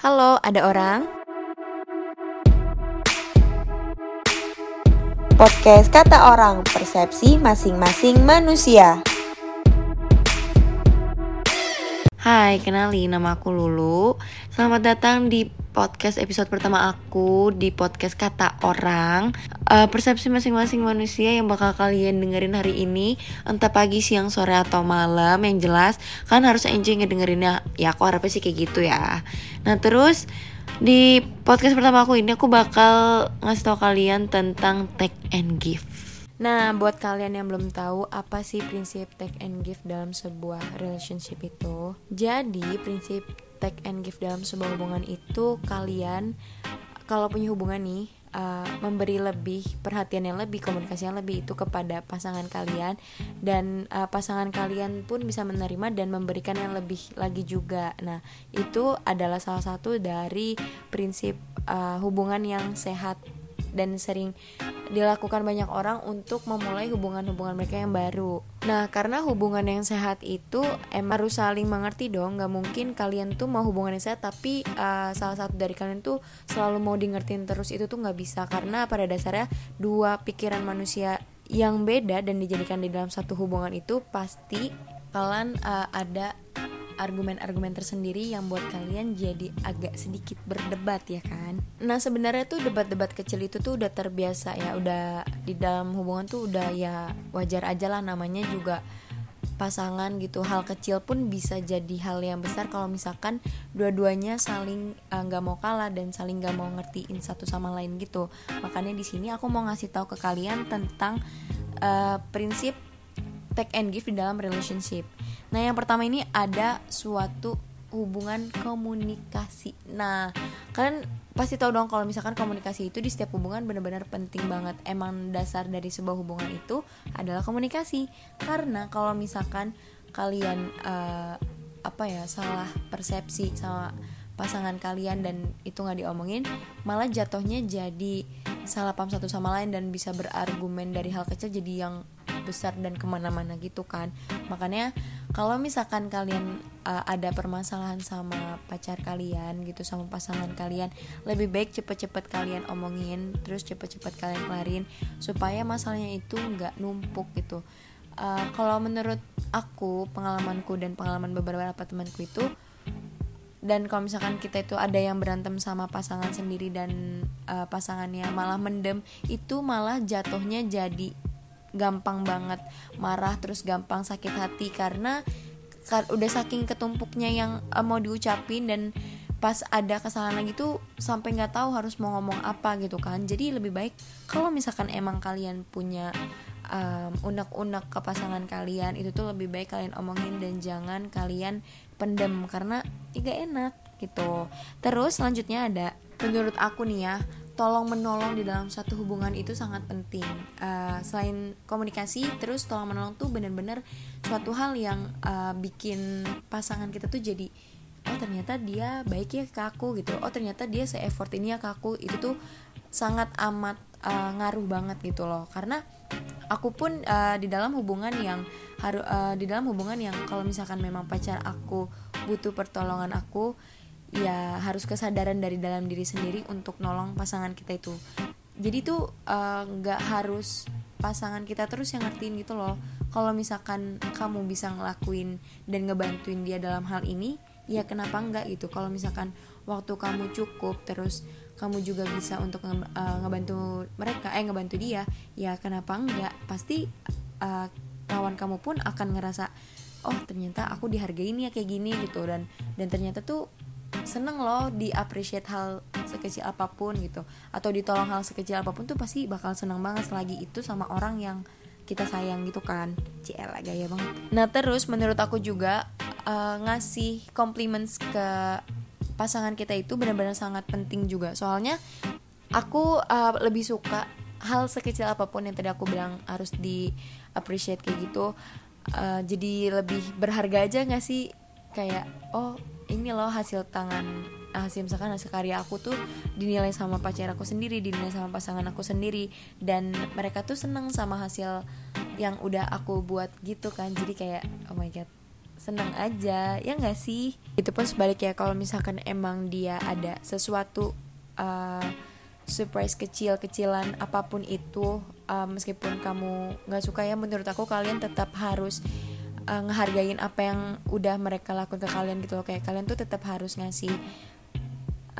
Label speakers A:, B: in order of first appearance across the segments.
A: Halo, ada orang? Podcast kata orang, persepsi masing-masing manusia. Hai, kenali nama aku Lulu. Selamat datang di podcast episode pertama aku di podcast kata orang. Uh, persepsi masing-masing manusia yang bakal kalian dengerin hari ini, entah pagi, siang, sore atau malam. Yang jelas, kan harus enjoy ngedengerinnya. Ya, aku harapnya sih kayak gitu ya. Nah, terus di podcast pertama aku ini aku bakal ngasih tau kalian tentang take and give. Nah, buat kalian yang belum tahu apa sih prinsip take and give dalam sebuah relationship itu. Jadi, prinsip take and give dalam sebuah hubungan itu kalian kalau punya hubungan nih uh, memberi lebih perhatian yang lebih komunikasi yang lebih itu kepada pasangan kalian. Dan uh, pasangan kalian pun bisa menerima dan memberikan yang lebih lagi juga. Nah itu adalah salah satu dari prinsip uh, hubungan yang sehat dan sering dilakukan banyak orang untuk memulai hubungan-hubungan mereka yang baru. Nah, karena hubungan yang sehat itu emang harus saling mengerti dong. Gak mungkin kalian tuh mau hubungan yang sehat tapi uh, salah satu dari kalian tuh selalu mau di ngertiin terus itu tuh nggak bisa karena pada dasarnya dua pikiran manusia yang beda dan dijadikan di dalam satu hubungan itu pasti kalian uh, ada argumen-argumen tersendiri yang buat kalian jadi agak sedikit berdebat ya kan? Nah sebenarnya tuh debat-debat kecil itu tuh udah terbiasa ya. Udah di dalam hubungan tuh udah ya wajar aja lah namanya juga pasangan gitu. Hal kecil pun bisa jadi hal yang besar kalau misalkan dua-duanya saling eh, nggak uh, mau kalah dan saling nggak mau ngertiin satu sama lain gitu. Makanya di sini aku mau ngasih tahu ke kalian tentang uh, prinsip take and give di dalam relationship Nah, yang pertama ini ada suatu hubungan komunikasi. Nah, kalian pasti tahu dong kalau misalkan komunikasi itu di setiap hubungan benar-benar penting banget. Emang dasar dari sebuah hubungan itu adalah komunikasi. Karena kalau misalkan kalian uh, apa ya salah persepsi sama pasangan kalian dan itu nggak diomongin, malah jatuhnya jadi salah paham satu sama lain dan bisa berargumen dari hal kecil jadi yang besar dan ke mana-mana gitu kan. Makanya kalau misalkan kalian uh, ada permasalahan sama pacar kalian gitu sama pasangan kalian lebih baik cepet-cepet kalian omongin terus cepet-cepet kalian kelarin supaya masalahnya itu nggak numpuk gitu. Uh, kalau menurut aku pengalamanku dan pengalaman beberapa temanku itu dan kalau misalkan kita itu ada yang berantem sama pasangan sendiri dan uh, pasangannya malah mendem itu malah jatuhnya jadi gampang banget marah terus gampang sakit hati karena kan udah saking ketumpuknya yang uh, mau diucapin dan pas ada kesalahan lagi tuh sampai nggak tahu harus mau ngomong apa gitu kan. Jadi lebih baik kalau misalkan emang kalian punya um, unek-unek ke pasangan kalian itu tuh lebih baik kalian omongin dan jangan kalian pendem karena tidak enak gitu. Terus selanjutnya ada menurut aku nih ya tolong menolong di dalam satu hubungan itu sangat penting. Uh, selain komunikasi terus tolong menolong tuh bener-bener suatu hal yang uh, bikin pasangan kita tuh jadi oh ternyata dia baik ya ke aku gitu. Oh ternyata dia se effort ini ya ke aku. Itu tuh sangat amat uh, ngaruh banget gitu loh. Karena aku pun uh, di dalam hubungan yang harus uh, di dalam hubungan yang kalau misalkan memang pacar aku butuh pertolongan aku ya harus kesadaran dari dalam diri sendiri untuk nolong pasangan kita itu. Jadi tuh eh, nggak uh, harus pasangan kita terus yang ngertiin gitu loh. Kalau misalkan kamu bisa ngelakuin dan ngebantuin dia dalam hal ini ya kenapa enggak gitu? Kalau misalkan waktu kamu cukup terus kamu juga bisa untuk nge uh, ngebantu mereka eh ngebantu dia ya kenapa enggak pasti uh, kamu pun akan ngerasa oh ternyata aku dihargai ini ya kayak gini gitu. Dan dan ternyata tuh seneng loh di appreciate hal sekecil apa pun gitu. Atau ditolong hal sekecil apa pun tuh pasti bakal seneng banget selagi itu sama orang yang kita sayang gitu kan. CL gaya banget. Nah terus menurut aku juga uh, ngasih compliments ke pasangan kita itu benar-benar sangat penting juga. Soalnya aku uh, lebih suka hal sekecil apa pun yang tadi aku bilang harus di appreciate kayak gitu. Uh, jadi lebih berharga aja gak sih? Kayak oh ini loh hasil tangan hasil misalkan hasil karya aku tuh dinilai sama pacar aku sendiri dinilai sama pasangan aku sendiri. Dan mereka tuh seneng sama hasil yang udah aku buat gitu kan. Jadi kayak oh my god seneng aja. Ya nggak sih? Itu pun sebaliknya kalau misalkan emang dia ada sesuatu uh, surprise kecil-kecilan apa pun itu uh, meskipun kamu nggak suka ya menurut aku kalian tetap harus uh, ngehargain apa yang udah mereka lakukan ke kalian gitu loh. Kayak kalian tuh tetap harus ngasih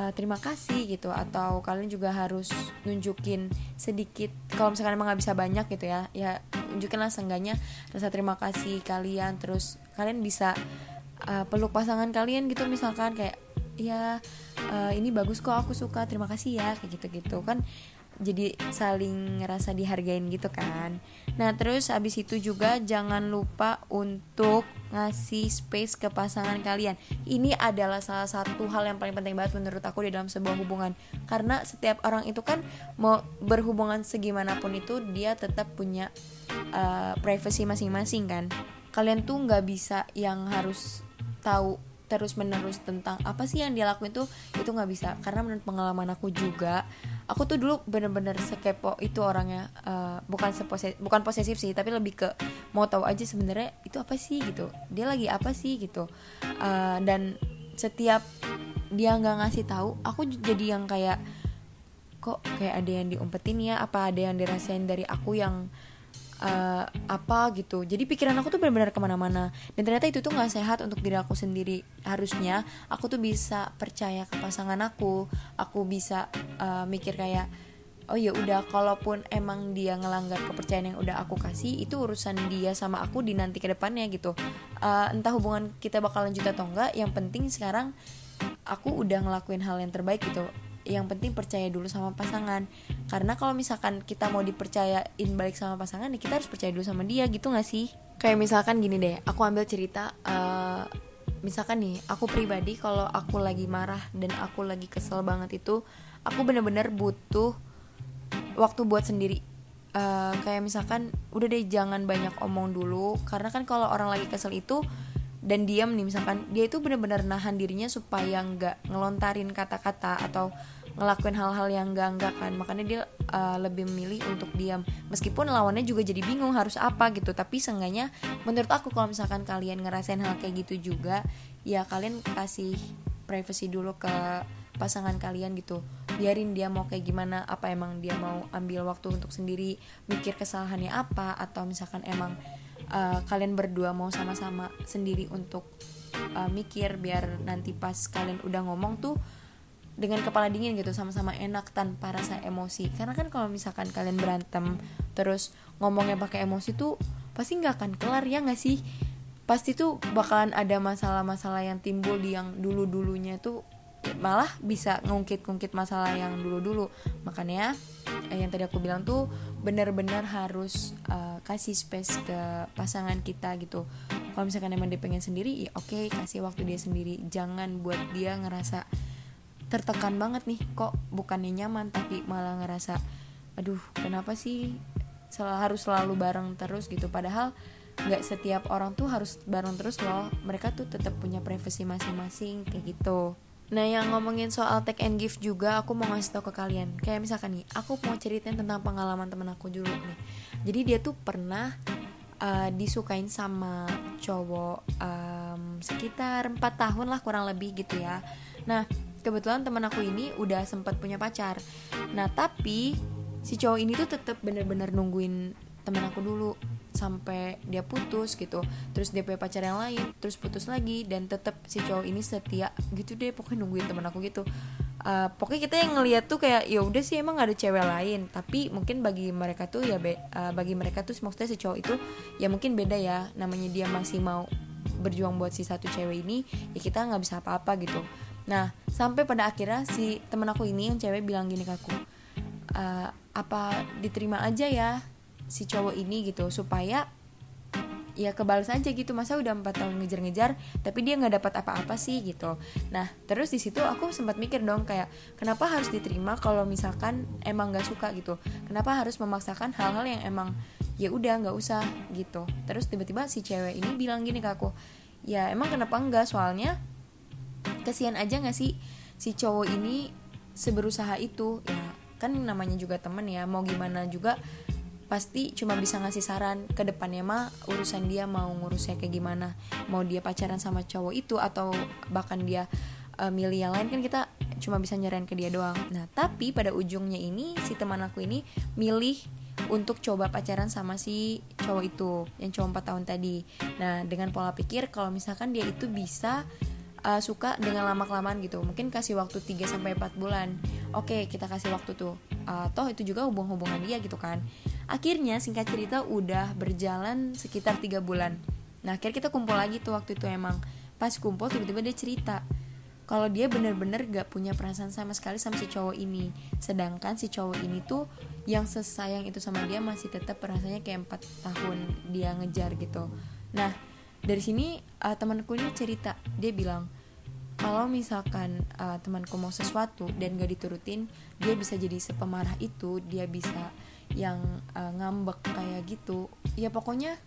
A: uh, terima kasih gitu atau kalian juga harus nunjukin sedikit kalau misalkan emang nggak bisa banyak gitu ya ya tunjukinlah seenggaknya rasa terima kasih kalian terus kalian bisa uh, peluk pasangan kalian gitu misalkan kayak ya uh, ini bagus kok aku suka terima kasih ya kayak gitu gitu kan jadi saling ngerasa dihargain gitu kan. Nah terus abis itu juga jangan lupa untuk ngasih space ke pasangan kalian. Ini adalah salah satu hal yang paling penting banget menurut aku di dalam sebuah hubungan. Karena setiap orang itu kan mau berhubungan segimanapun itu dia tetap punya uh, privacy masing-masing kan. Kalian tuh nggak bisa yang harus tahu terus menerus tentang apa sih yang dia lakuin tuh itu nggak bisa. Karena menurut pengalaman aku juga aku tuh dulu bener-bener sekepo itu orangnya uh, bukan sepose bukan posesif sih tapi lebih ke mau tahu aja sebenarnya itu apa sih gitu. Dia lagi apa sih gitu. Uh, dan setiap dia nggak ngasih tahu aku jadi yang kayak kok kayak ada yang diumpetin ya? Apa ada yang dirasain dari aku yang uh, apa gitu. Jadi pikiran aku tuh benar-benar ke mana-mana. Dan ternyata itu tuh nggak sehat untuk diri aku sendiri. Harusnya aku tuh bisa percaya ke pasangan aku. Aku bisa uh, mikir kayak oh ya udah kalaupun emang dia ngelanggar kepercayaan yang udah aku kasih itu urusan dia sama aku di nanti ke depannya gitu. Uh, entah hubungan kita bakal lanjut atau enggak yang penting sekarang aku udah ngelakuin hal yang terbaik gitu yang penting percaya dulu sama pasangan. Karena kalau misalkan kita mau dipercayain balik sama pasangan ya kita harus percaya dulu sama dia gitu gak sih? Kayak misalkan gini deh aku ambil cerita uh, misalkan nih aku pribadi kalau aku lagi marah dan aku lagi kesel banget itu aku bener-bener butuh waktu buat sendiri. Uh, kayak misalkan udah deh jangan banyak omong dulu. Karena kan kalau orang lagi kesel itu dan diam nih misalkan dia itu benar-benar nahan dirinya supaya nggak ngelontarin kata-kata atau ngelakuin hal-hal yang enggak enggak kan. Makanya dia uh, lebih memilih untuk diam. Meskipun lawannya juga jadi bingung harus apa gitu. Tapi seenggaknya menurut aku kalau misalkan kalian ngerasain hal kayak gitu juga ya kalian kasih privacy dulu ke pasangan kalian gitu. Biarin dia mau kayak gimana apa emang dia mau ambil waktu untuk sendiri mikir kesalahannya apa atau misalkan emang uh, kalian berdua mau sama-sama sendiri untuk uh, mikir biar nanti pas kalian udah ngomong tuh dengan kepala dingin gitu sama-sama enak tanpa rasa emosi. Karena kan kalau misalkan kalian berantem terus ngomongnya pakai emosi tuh pasti nggak akan kelar ya nggak sih? Pasti tuh bakalan ada masalah-masalah yang timbul di yang dulu-dulunya tuh malah bisa ngungkit-ngungkit masalah yang dulu-dulu. Makanya eh, yang tadi aku bilang tuh benar-benar harus uh, kasih space ke pasangan kita gitu. Kalau misalkan emang dia pengen sendiri ya oke okay, kasih waktu dia sendiri. Jangan buat dia ngerasa tertekan banget nih. Kok bukannya nyaman tapi malah ngerasa aduh kenapa sih selalu harus selalu bareng terus? gitu. Padahal nggak setiap orang tuh harus bareng terus loh. Mereka tuh tetap punya privasi masing-masing kayak gitu Nah yang ngomongin soal take and give juga aku mau ngasih tau ke kalian. Kayak misalkan nih aku mau ceritain tentang pengalaman temen aku dulu nih. Jadi dia tuh pernah uh, disukain sama cowok um, sekitar 4 tahun lah kurang lebih gitu ya. Nah kebetulan temen aku ini udah sempat punya pacar. Nah tapi si cowok ini tuh tetap bener-bener nungguin temen aku dulu sampai dia putus gitu. Terus dia punya pacar yang lain terus putus lagi dan tetap si cowok ini setia gitu deh pokoknya nungguin temen aku gitu. Uh, pokoknya kita yang ngeliat tuh kayak ya udah sih emang gak ada cewek lain. Tapi mungkin bagi mereka tuh ya uh, bagi mereka tuh maksudnya si cowok itu ya mungkin beda ya. Namanya dia masih mau berjuang buat si satu cewek ini ya kita nggak bisa apa-apa gitu. Nah sampai pada akhirnya si temen aku ini yang cewek bilang gini ke aku uh, apa diterima aja ya si cowok ini gitu supaya ya kebal saja gitu masa udah empat tahun ngejar-ngejar tapi dia nggak dapat apa-apa sih gitu. Nah terus di situ aku sempat mikir dong kayak kenapa harus diterima kalau misalkan emang nggak suka gitu? Kenapa harus memaksakan hal-hal yang emang ya udah nggak usah gitu? Terus tiba-tiba si cewek ini bilang gini ke aku ya emang kenapa enggak soalnya kasihan aja nggak sih si cowok ini seberusaha itu? Ya kan namanya juga temen ya mau gimana juga pasti cuma bisa ngasih saran ke depannya mah urusan dia mau ngurusnya kayak gimana. Mau dia pacaran sama cowok itu atau bahkan dia uh, milih yang lain kan kita cuma bisa nyerahin ke dia doang. Nah tapi pada ujungnya ini si teman aku ini milih untuk coba pacaran sama si cowok itu yang cowok 4 tahun tadi. Nah dengan pola pikir kalau misalkan dia itu bisa uh, suka dengan lama kelamaan gitu. Mungkin kasih waktu 3 sampai 4 bulan. Oke kita kasih waktu tuh. Uh, toh itu juga hubung-hubungan dia gitu kan akhirnya singkat cerita udah berjalan sekitar tiga bulan. Nah akhirnya kita kumpul lagi tuh waktu itu emang. Pas kumpul tiba-tiba dia cerita kalau dia bener-bener gak punya perasaan sama sekali sama si cowok ini. Sedangkan si cowok ini tuh yang sesayang itu sama dia masih tetap perasaannya kayak empat tahun dia ngejar gitu. Nah dari sini uh, temanku ini cerita. Dia bilang kalau misalkan uh, temanku mau sesuatu dan gak diturutin dia bisa jadi sepemarah itu dia bisa yang uh, ngambek kayak gitu. Ya pokoknya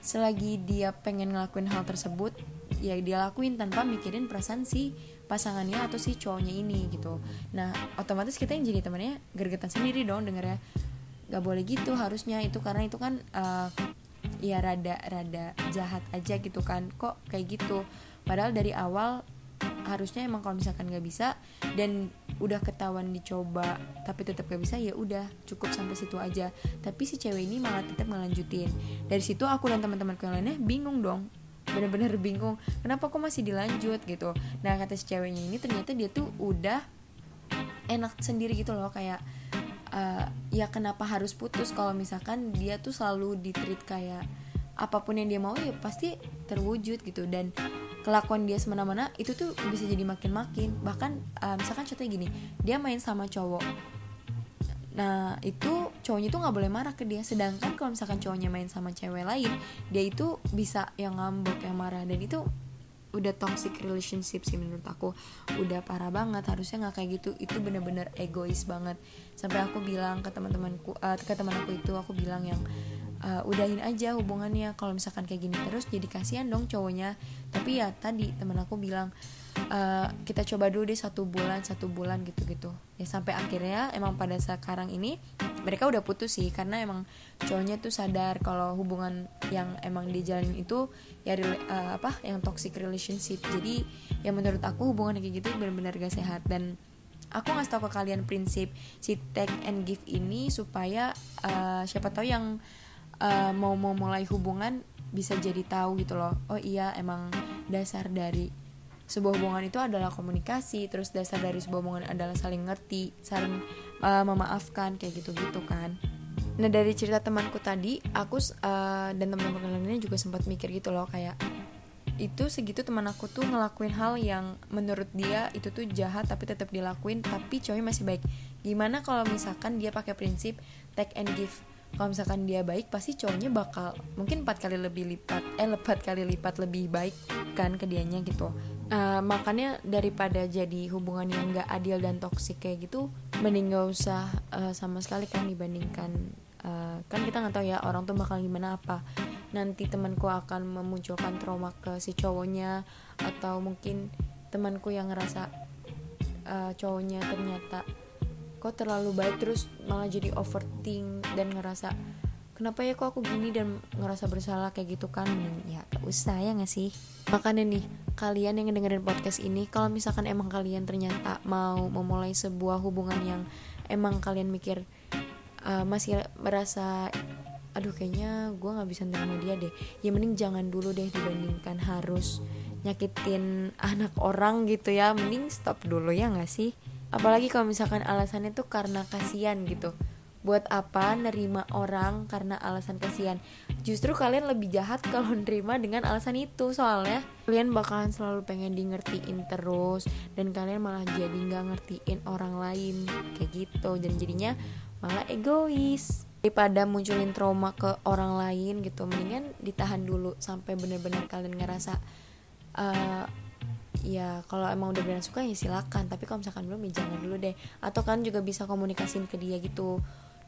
A: selagi dia pengen ngelakuin hal tersebut ya dia lakuin tanpa mikirin perasaan si pasangannya atau si cowoknya ini gitu. Nah otomatis kita yang jadi temannya gergetan sendiri dong denger ya. Gak boleh gitu harusnya itu karena itu kan uh, ya rada rada jahat aja gitu kan. Kok kayak gitu? Padahal dari awal harusnya emang kalau misalkan nggak bisa dan udah ketahuan dicoba tapi tetap gak bisa ya udah cukup sampai situ aja. Tapi si cewek ini malah tetap ngelanjutin. Dari situ aku dan teman-temanku yang lainnya bingung dong. Bener-bener bingung kenapa kok masih dilanjut gitu. Nah kata si ceweknya ini ternyata dia tuh udah enak sendiri gitu loh kayak uh, ya kenapa harus putus kalau misalkan dia tuh selalu ditreat kayak apa pun yang dia mau ya pasti terwujud gitu. Dan kelakuan dia semena-mena itu tuh bisa jadi makin-makin. Bahkan uh, misalkan contohnya gini dia main sama cowok. Nah itu cowoknya tuh nggak boleh marah ke dia. Sedangkan kalau misalkan cowoknya main sama cewek lain dia itu bisa yang ngambek yang marah. Dan itu udah toxic relationship sih menurut aku. Udah parah banget harusnya nggak kayak gitu. Itu bener-bener egois banget. Sampai aku bilang ke teman-temanku uh, ke teman aku itu aku bilang yang uh, udahin aja hubungannya. Kalau misalkan kayak gini terus jadi kasihan dong cowoknya. Tapi ya tadi teman aku bilang uh, kita coba dulu deh satu bulan satu bulan gitu-gitu. Ya sampai akhirnya emang pada sekarang ini mereka udah putus sih. Karena emang cowoknya tuh sadar kalau hubungan yang emang dijalanin itu ya uh, apa yang toxic relationship. Jadi ya menurut aku hubungan kayak gitu benar-benar gak sehat. Dan aku ngasih tau ke kalian prinsip si take and give ini supaya uh, siapa tahu yang uh, mau mau mulai hubungan bisa jadi tahu gitu loh. Oh iya emang dasar dari sebuah hubungan itu adalah komunikasi terus dasar dari sebuah hubungan adalah saling ngerti saling uh, memaafkan kayak gitu gitu kan. Nah dari cerita temanku tadi aku uh, dan teman-teman lainnya juga sempat mikir gitu loh kayak itu segitu teman aku tuh ngelakuin hal yang menurut dia itu tuh jahat tapi tetap dilakuin tapi cowoknya masih baik. Gimana kalau misalkan dia pakai prinsip take and give kalau misalkan dia baik pasti cowoknya bakal mungkin empat kali lebih lipat eh empat kali lipat lebih baik kan ke dianya gitu. Uh, makanya daripada jadi hubungan yang gak adil dan toksik kayak gitu mending gak usah uh, sama sekali kan dibandingkan uh, kan kita nggak tahu ya orang tuh bakal gimana apa. Nanti temanku akan memunculkan trauma ke si cowoknya atau mungkin temanku yang ngerasa uh, cowoknya ternyata kok terlalu baik terus malah jadi overthink dan ngerasa kenapa ya kok aku gini? Dan ngerasa bersalah kayak gitu kan. Ya gak usah ya gak sih? Makanya nih kalian yang dengerin podcast ini kalau misalkan emang kalian ternyata mau memulai sebuah hubungan yang emang kalian mikir uh, masih merasa aduh kayaknya gue nggak bisa nerima dia deh. Ya mending jangan dulu deh dibandingkan harus nyakitin anak orang gitu ya. Mending stop dulu ya nggak sih apalagi kalau misalkan alasannya tuh karena kasihan gitu. Buat apa nerima orang karena alasan kasihan? Justru kalian lebih jahat kalau nerima dengan alasan itu soalnya kalian bakalan selalu pengen di ngertiin terus dan kalian malah jadi nggak ngertiin orang lain. Kayak gitu dan jadinya malah egois. Daripada munculin trauma ke orang lain gitu mendingan ditahan dulu sampai bener-bener kalian ngerasa uh, ya kalau emang udah benar suka ya silakan. Tapi kalau misalkan belum ya jangan dulu deh. Atau kan juga bisa komunikasiin ke dia gitu.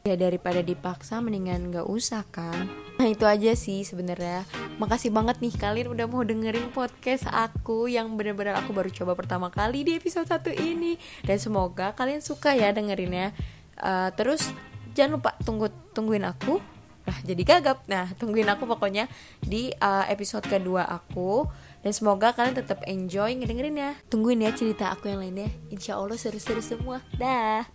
A: Ya daripada dipaksa mendingan nggak usah kan? Nah itu aja sih sebenarnya. Makasih banget nih kalian udah mau dengerin podcast aku yang bener-bener aku baru coba pertama kali di episode satu ini. Dan semoga kalian suka ya dengerinnya. Uh, terus jangan lupa tunggu tungguin aku. Nah jadi gagap. Nah tungguin aku pokoknya di uh, episode kedua aku dan semoga kalian tetap enjoy ngedengerin ya tungguin ya cerita aku yang lainnya. Insya Allah seru-seru semua. Dah